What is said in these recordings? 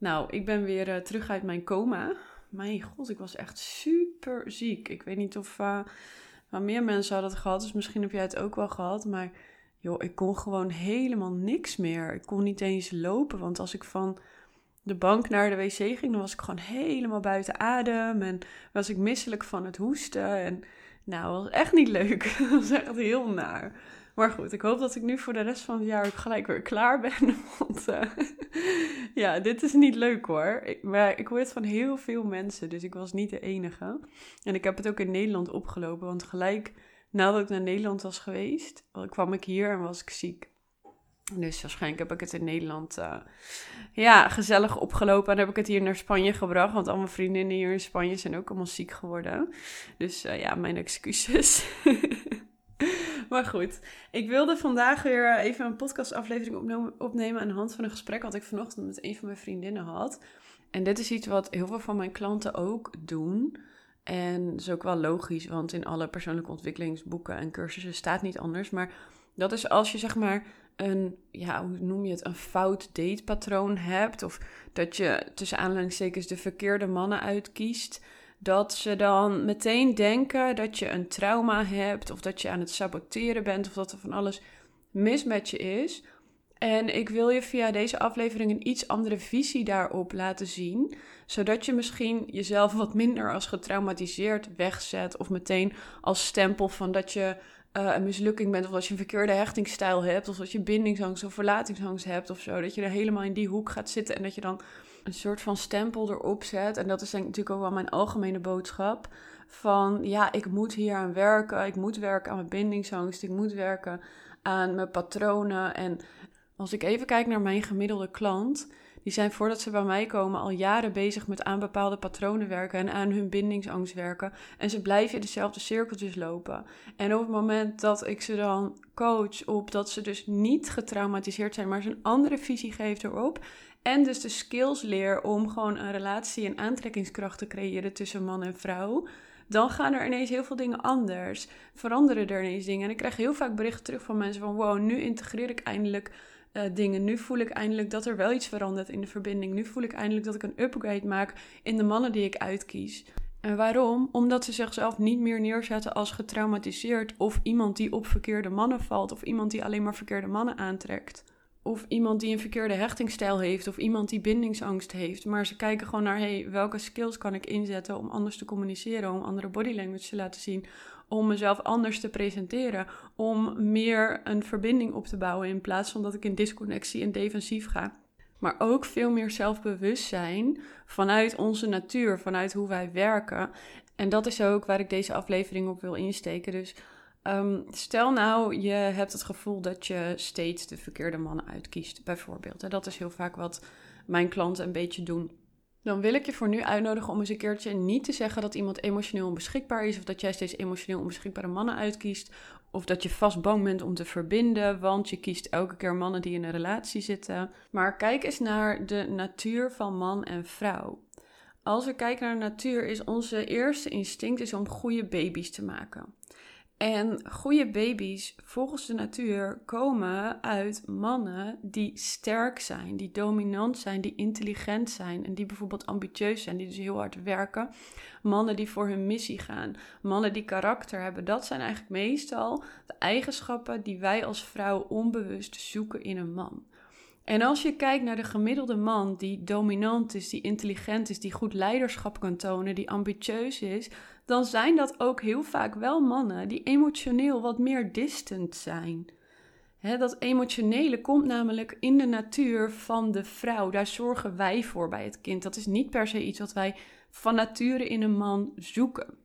Nou, ik ben weer uh, terug uit mijn coma. Mijn god, ik was echt super ziek. Ik weet niet of uh, meer mensen hadden het gehad, dus misschien heb jij het ook wel gehad. Maar joh, ik kon gewoon helemaal niks meer. Ik kon niet eens lopen, want als ik van de bank naar de wc ging, dan was ik gewoon helemaal buiten adem. En was ik misselijk van het hoesten. En nou, was echt niet leuk. dat was echt heel naar. Maar goed, ik hoop dat ik nu voor de rest van het jaar ook gelijk weer klaar ben. Want uh, ja, dit is niet leuk hoor. Maar ik hoor het van heel veel mensen, dus ik was niet de enige. En ik heb het ook in Nederland opgelopen, want gelijk nadat ik naar Nederland was geweest, kwam ik hier en was ik ziek. Dus waarschijnlijk heb ik het in Nederland uh, ja, gezellig opgelopen. En heb ik het hier naar Spanje gebracht. Want al mijn vriendinnen hier in Spanje zijn ook allemaal ziek geworden. Dus uh, ja, mijn excuses. maar goed, ik wilde vandaag weer even een podcastaflevering opnemen aan de hand van een gesprek wat ik vanochtend met een van mijn vriendinnen had. En dit is iets wat heel veel van mijn klanten ook doen. En dat is ook wel logisch, want in alle persoonlijke ontwikkelingsboeken en cursussen staat niet anders. Maar dat is als je zeg maar een, ja, hoe noem je het, een fout datepatroon hebt. Of dat je tussen aanleidingstekens de verkeerde mannen uitkiest dat ze dan meteen denken dat je een trauma hebt of dat je aan het saboteren bent of dat er van alles mis met je is. En ik wil je via deze aflevering een iets andere visie daarop laten zien, zodat je misschien jezelf wat minder als getraumatiseerd wegzet of meteen als stempel van dat je uh, een mislukking bent of dat je een verkeerde hechtingsstijl hebt of dat je bindingsangst of verlatingsangst hebt of zo, dat je er helemaal in die hoek gaat zitten en dat je dan een soort van stempel erop zet. En dat is denk ik natuurlijk ook wel mijn algemene boodschap. Van ja, ik moet hier aan werken. Ik moet werken aan mijn bindingsangst. Ik moet werken aan mijn patronen. En als ik even kijk naar mijn gemiddelde klant. Die zijn voordat ze bij mij komen al jaren bezig met aan bepaalde patronen werken en aan hun bindingsangst werken. En ze blijven in dezelfde cirkeltjes lopen. En op het moment dat ik ze dan coach op dat ze dus niet getraumatiseerd zijn, maar ze een andere visie geeft erop, en dus de skills leer om gewoon een relatie en aantrekkingskracht te creëren tussen man en vrouw. Dan gaan er ineens heel veel dingen anders. Veranderen er ineens dingen. En ik krijg heel vaak berichten terug van mensen van wow, nu integreer ik eindelijk uh, dingen. Nu voel ik eindelijk dat er wel iets verandert in de verbinding. Nu voel ik eindelijk dat ik een upgrade maak in de mannen die ik uitkies. En waarom? Omdat ze zichzelf niet meer neerzetten als getraumatiseerd of iemand die op verkeerde mannen valt of iemand die alleen maar verkeerde mannen aantrekt of iemand die een verkeerde hechtingsstijl heeft of iemand die bindingsangst heeft. Maar ze kijken gewoon naar hey, welke skills kan ik inzetten om anders te communiceren, om andere body language te laten zien, om mezelf anders te presenteren, om meer een verbinding op te bouwen in plaats van dat ik in disconnectie en defensief ga. Maar ook veel meer zelfbewustzijn vanuit onze natuur, vanuit hoe wij werken. En dat is ook waar ik deze aflevering op wil insteken. Dus Ehm, stel nou, je hebt het gevoel dat je steeds de verkeerde mannen uitkiest, bijvoorbeeld. En dat is heel vaak wat mijn klanten een beetje doen. Dan wil ik je voor nu uitnodigen om eens een keertje niet te zeggen dat iemand emotioneel onbeschikbaar is, of dat jij steeds emotioneel onbeschikbare mannen uitkiest, of dat je vast bang bent om te verbinden, want je kiest elke keer mannen die in een relatie zitten. Maar kijk eens naar de natuur van man en vrouw. Als we kijken naar de natuur, is onze eerste instinct is om goede baby's te maken. En goede baby's, volgens de natuur, komen uit mannen die sterk zijn, die dominant zijn, die intelligent zijn en die bijvoorbeeld ambitieus zijn, die dus heel hard werken. Mannen die voor hun missie gaan, mannen die karakter hebben. Dat zijn eigenlijk meestal de eigenschappen die wij als vrouw onbewust zoeken in een man. En als je kijkt naar de gemiddelde man die dominant is, die intelligent is, die goed leiderschap kan tonen, die ambitieus is, dan zijn dat ook heel vaak wel mannen die emotioneel wat meer distant zijn. dat emotionele komt namelijk in de natuur van de vrouw. Daar zorgen wij voor bij het kind. Dat is niet per se iets wat wij van nature in een man zoeken.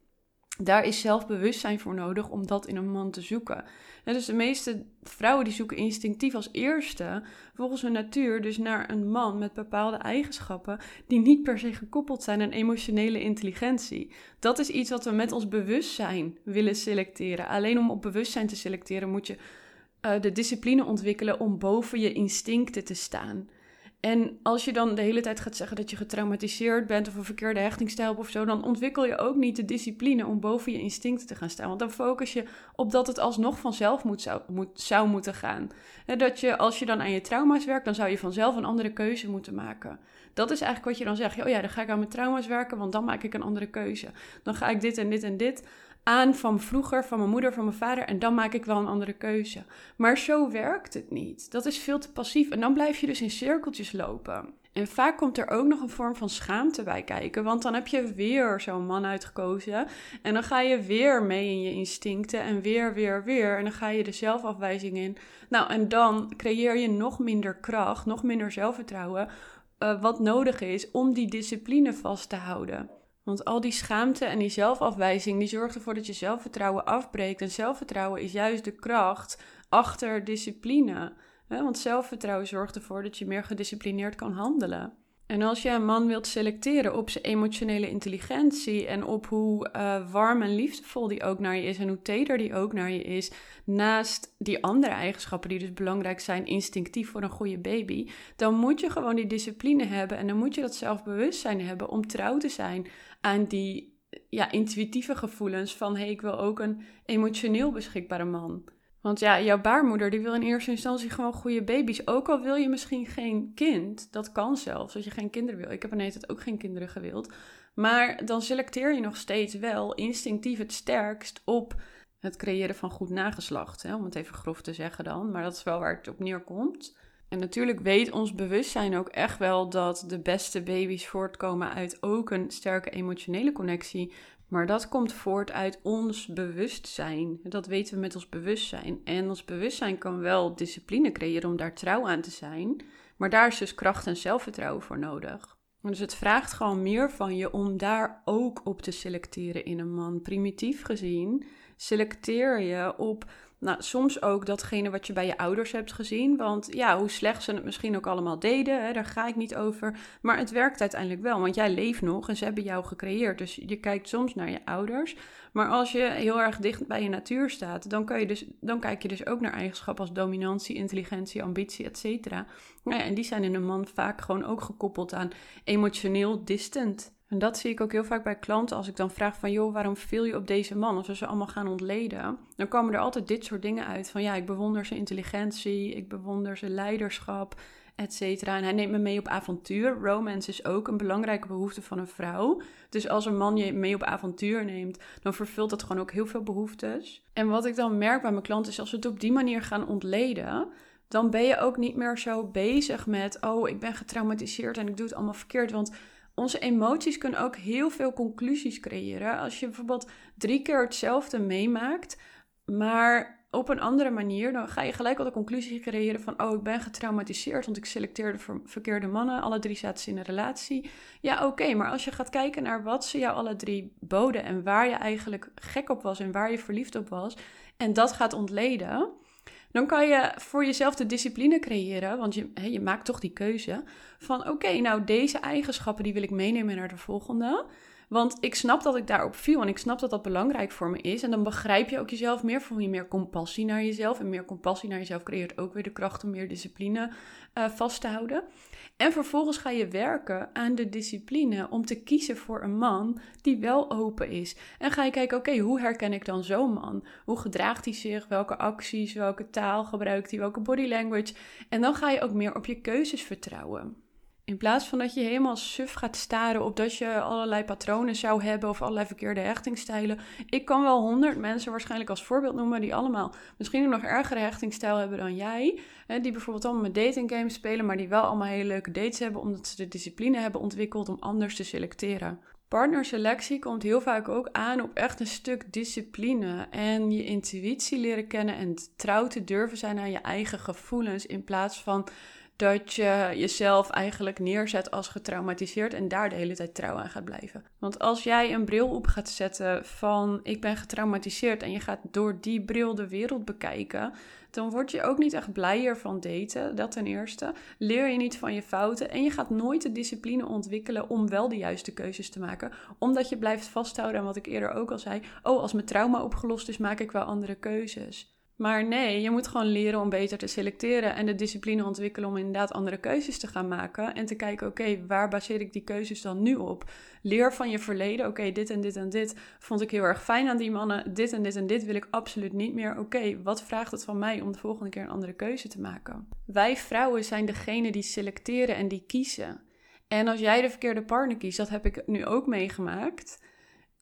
Daar is zelfbewustzijn voor nodig om dat in een man te zoeken. En dus de meeste vrouwen die zoeken instinctief als eerste, volgens hun natuur, dus naar een man met bepaalde eigenschappen die niet per se gekoppeld zijn aan emotionele intelligentie. Dat is iets wat we met ons bewustzijn willen selecteren. Alleen om op bewustzijn te selecteren moet je uh, de discipline ontwikkelen om boven je instincten te staan. En als je dan de hele tijd gaat zeggen dat je getraumatiseerd bent of een verkeerde hechtingstijl hebt of zo, dan ontwikkel je ook niet de discipline om boven je instincten te gaan staan. Want dan focus je op dat het alsnog vanzelf moet, zou, moet, zou moeten gaan. En dat je, als je dan aan je trauma's werkt, dan zou je vanzelf een andere keuze moeten maken. Dat is eigenlijk wat je dan zegt. Oh ja, dan ga ik aan mijn trauma's werken, want dan maak ik een andere keuze. Dan ga ik dit en dit en dit aan van vroeger, van mijn moeder, van mijn vader. En dan maak ik wel een andere keuze. Maar zo werkt het niet. Dat is veel te passief. En dan blijf je dus in cirkeltjes lopen. En vaak komt er ook nog een vorm van schaamte bij kijken. Want dan heb je weer zo'n man uitgekozen. En dan ga je weer mee in je instincten. En weer, weer, weer. En dan ga je de zelfafwijzing in. Nou, en dan creëer je nog minder kracht, nog minder zelfvertrouwen. Uh, wat nodig is om die discipline vast te houden. Want al die schaamte en die zelfafwijzing, die zorgt ervoor dat je zelfvertrouwen afbreekt. En zelfvertrouwen is juist de kracht achter discipline. Want zelfvertrouwen zorgt ervoor dat je meer gedisciplineerd kan handelen. En als je een man wilt selecteren op zijn emotionele intelligentie en op hoe uh, warm en liefdevol die ook naar je is en hoe teder die ook naar je is, naast die andere eigenschappen die dus belangrijk zijn, instinctief voor een goede baby, dan moet je gewoon die discipline hebben en dan moet je dat zelfbewustzijn hebben om trouw te zijn aan die ja, intuïtieve gevoelens van hé, hey, ik wil ook een emotioneel beschikbare man. Want ja, jouw baarmoeder die wil in eerste instantie gewoon goede baby's. Ook al wil je misschien geen kind. Dat kan zelfs, als je geen kinderen wil. Ik heb ineens het ook geen kinderen gewild. Maar dan selecteer je nog steeds wel instinctief het sterkst op het creëren van goed nageslacht. Hè? Om het even grof te zeggen dan. Maar dat is wel waar het op neerkomt. En natuurlijk weet ons bewustzijn ook echt wel dat de beste baby's voortkomen uit ook een sterke emotionele connectie maar dat komt voort uit ons bewustzijn. Dat weten we met ons bewustzijn. En ons bewustzijn kan wel discipline creëren om daar trouw aan te zijn. Maar daar is dus kracht en zelfvertrouwen voor nodig. Dus het vraagt gewoon meer van je om daar ook op te selecteren in een man. Primitief gezien selecteer je op nou, soms ook datgene wat je bij je ouders hebt gezien. Want ja, hoe slecht ze het misschien ook allemaal deden, hè, daar ga ik niet over. Maar het werkt uiteindelijk wel, want jij leeft nog en ze hebben jou gecreëerd. Dus je kijkt soms naar je ouders. Maar als je heel erg dicht bij je natuur staat, dan, kan je dus, dan kijk je dus ook naar eigenschappen als dominantie, intelligentie, ambitie, et cetera. Ja, en die zijn in een man vaak gewoon ook gekoppeld aan emotioneel distant. En dat zie ik ook heel vaak bij klanten als ik dan vraag van joh, waarom viel je op deze man? Als we ze allemaal gaan ontleden, dan komen er altijd dit soort dingen uit van ja, ik bewonder zijn intelligentie, ik bewonder zijn leiderschap, et cetera. En hij neemt me mee op avontuur. Romance is ook een belangrijke behoefte van een vrouw. Dus als een man je mee op avontuur neemt, dan vervult dat gewoon ook heel veel behoeftes. En wat ik dan merk bij mijn klanten is als we het op die manier gaan ontleden, dan ben je ook niet meer zo bezig met oh, ik ben getraumatiseerd en ik doe het allemaal verkeerd, want onze emoties kunnen ook heel veel conclusies creëren. Als je bijvoorbeeld drie keer hetzelfde meemaakt, maar op een andere manier, dan ga je gelijk al de conclusie creëren van: Oh, ik ben getraumatiseerd, want ik selecteerde verkeerde mannen. Alle drie zaten ze in een relatie. Ja, oké, maar als je gaat kijken naar wat ze jou alle drie boden en waar je eigenlijk gek op was en waar je verliefd op was, en dat gaat ontleden dan kan je voor jezelf de discipline creëren, want je, je maakt toch die keuze van oké, nou deze eigenschappen die wil ik meenemen naar de volgende. Want ik snap dat ik daarop viel en ik snap dat dat belangrijk voor me is. En dan begrijp je ook jezelf meer, voel je meer compassie naar jezelf. En meer compassie naar jezelf creëert ook weer de kracht om meer discipline uh, vast te houden. En vervolgens ga je werken aan de discipline om te kiezen voor een man die wel open is. En ga je kijken, oké, hoe herken ik dan zo'n man? Hoe gedraagt hij zich? Welke acties, welke taal gebruikt hij? Welke body language? En dan ga je ook meer op je keuzes vertrouwen. In plaats van dat je helemaal suf gaat staren op dat je allerlei patronen zou hebben of allerlei verkeerde hechtingstijlen. Ik kan wel honderd mensen waarschijnlijk als voorbeeld noemen die allemaal misschien een nog ergere hechtingstijl hebben dan jij. Hè, die bijvoorbeeld allemaal met dating games spelen, maar die wel allemaal hele leuke dates hebben omdat ze de discipline hebben ontwikkeld om anders te selecteren. Partnerselectie komt heel vaak ook aan op echt een stuk discipline en je intuïtie leren kennen en trouw te durven zijn aan je eigen gevoelens in plaats van dat je jezelf eigenlijk neerzet als getraumatiseerd en daar de hele tijd trouw aan gaat blijven. Want als jij een bril op gaat zetten van ik ben getraumatiseerd en je gaat door die bril de wereld bekijken, dan word je ook niet echt blijer van daten. Dat ten eerste. Leer je niet van je fouten en je gaat nooit de discipline ontwikkelen om wel de juiste keuzes te maken, omdat je blijft vasthouden aan wat ik eerder ook al zei. Oh, als mijn trauma opgelost is, maak ik wel andere keuzes. Maar nee, je moet gewoon leren om beter te selecteren en de discipline ontwikkelen om inderdaad andere keuzes te gaan maken. En te kijken, oké, waar baseer ik die keuzes dan nu op? Leer van je verleden, oké, dit en dit en dit vond ik heel erg fijn aan die mannen. Dit en dit en dit wil ik absoluut niet meer. Oké, wat vraagt het van mij om de volgende keer een andere keuze te maken? Wij vrouwen zijn degene die selecteren en die kiezen. En als jij de verkeerde partner kiest, dat heb ik nu ook meegemaakt.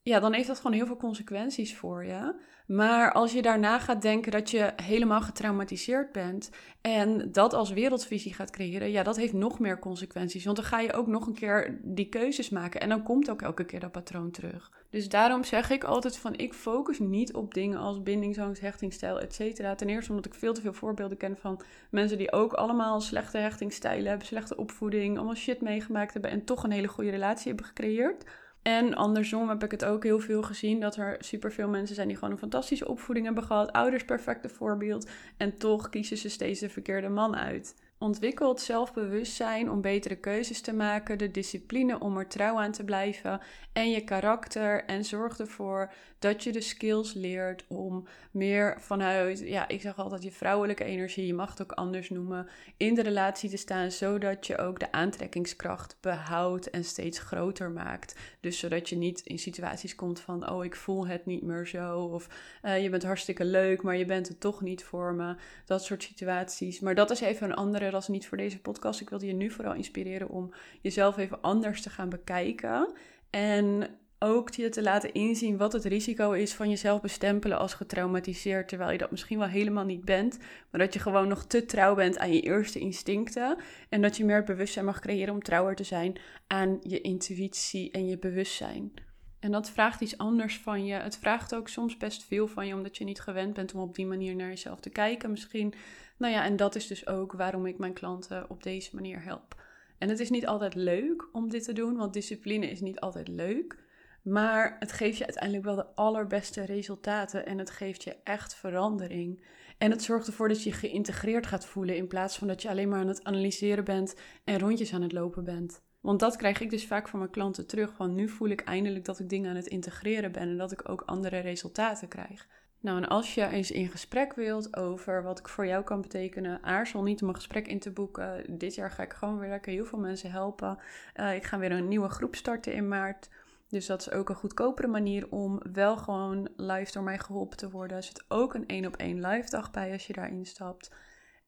Ja, dan heeft dat gewoon heel veel consequenties voor je. Maar als je daarna gaat denken dat je helemaal getraumatiseerd bent en dat als wereldvisie gaat creëren, ja, dat heeft nog meer consequenties. Want dan ga je ook nog een keer die keuzes maken en dan komt ook elke keer dat patroon terug. Dus daarom zeg ik altijd van ik focus niet op dingen als bindingsangst, hechtingstijl, et cetera. Ten eerste omdat ik veel te veel voorbeelden ken van mensen die ook allemaal slechte hechtingstijlen hebben, slechte opvoeding, allemaal shit meegemaakt hebben en toch een hele goede relatie hebben gecreëerd. En andersom heb ik het ook heel veel gezien dat er superveel mensen zijn die gewoon een fantastische opvoeding hebben gehad, ouders perfecte voorbeeld en toch kiezen ze steeds de verkeerde man uit. Ontwikkel het zelfbewustzijn om betere keuzes te maken, de discipline om er trouw aan te blijven en je karakter. En zorg ervoor dat je de skills leert om meer vanuit, ja, ik zeg altijd je vrouwelijke energie, je mag het ook anders noemen, in de relatie te staan, zodat je ook de aantrekkingskracht behoudt en steeds groter maakt. Dus zodat je niet in situaties komt van, oh, ik voel het niet meer zo, of uh, je bent hartstikke leuk, maar je bent het toch niet voor me. Dat soort situaties. Maar dat is even een andere dat niet voor deze podcast. Ik wilde je nu vooral inspireren om jezelf even anders te gaan bekijken. En ook je te laten inzien wat het risico is van jezelf bestempelen als getraumatiseerd, terwijl je dat misschien wel helemaal niet bent, maar dat je gewoon nog te trouw bent aan je eerste instincten en dat je meer bewustzijn mag creëren om trouwer te zijn aan je intuïtie en je bewustzijn. En dat vraagt iets anders van je. Het vraagt ook soms best veel van je, omdat je niet gewend bent om op die manier naar jezelf te kijken. Misschien nou ja, en dat is dus ook waarom ik mijn klanten op deze manier help. En het is niet altijd leuk om dit te doen, want discipline is niet altijd leuk. Maar het geeft je uiteindelijk wel de allerbeste resultaten en het geeft je echt verandering. En het zorgt ervoor dat je geïntegreerd gaat voelen in plaats van dat je alleen maar aan het analyseren bent en rondjes aan het lopen bent. Want dat krijg ik dus vaak van mijn klanten terug. Van nu voel ik eindelijk dat ik dingen aan het integreren ben en dat ik ook andere resultaten krijg. Nou, en als je eens in gesprek wilt over wat ik voor jou kan betekenen, aarzel niet om een gesprek in te boeken. Dit jaar ga ik gewoon weer lekker heel veel mensen helpen. Uh, ik ga weer een nieuwe groep starten in maart. Dus dat is ook een goedkopere manier om wel gewoon live door mij geholpen te worden. Er zit ook een één op één live dag bij als je daarin stapt.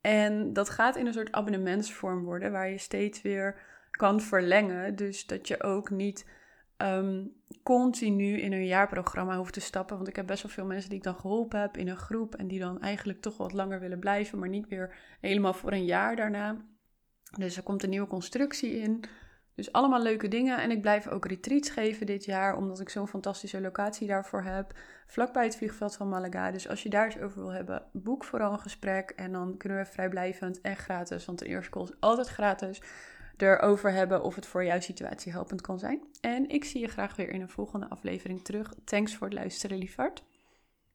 En dat gaat in een soort abonnementsvorm worden, waar je steeds weer kan verlengen. Dus dat je ook niet um, continu in een jaarprogramma hoeft te stappen. Want ik heb best wel veel mensen die ik dan geholpen heb in een groep. En die dan eigenlijk toch wat langer willen blijven, maar niet weer helemaal voor een jaar daarna. Dus er komt een nieuwe constructie in. Dus allemaal leuke dingen. En ik blijf ook retreats geven dit jaar, omdat ik zo'n fantastische locatie daarvoor heb. Vlakbij het vliegveld van Malaga. Dus als je daar eens over wil hebben, boek vooral een gesprek. En dan kunnen we vrijblijvend en gratis, want de eerste call is altijd gratis erover hebben of het voor jouw situatie helpend kan zijn. En ik zie je graag weer in een volgende aflevering terug. Thanks voor het luisteren, liefhart.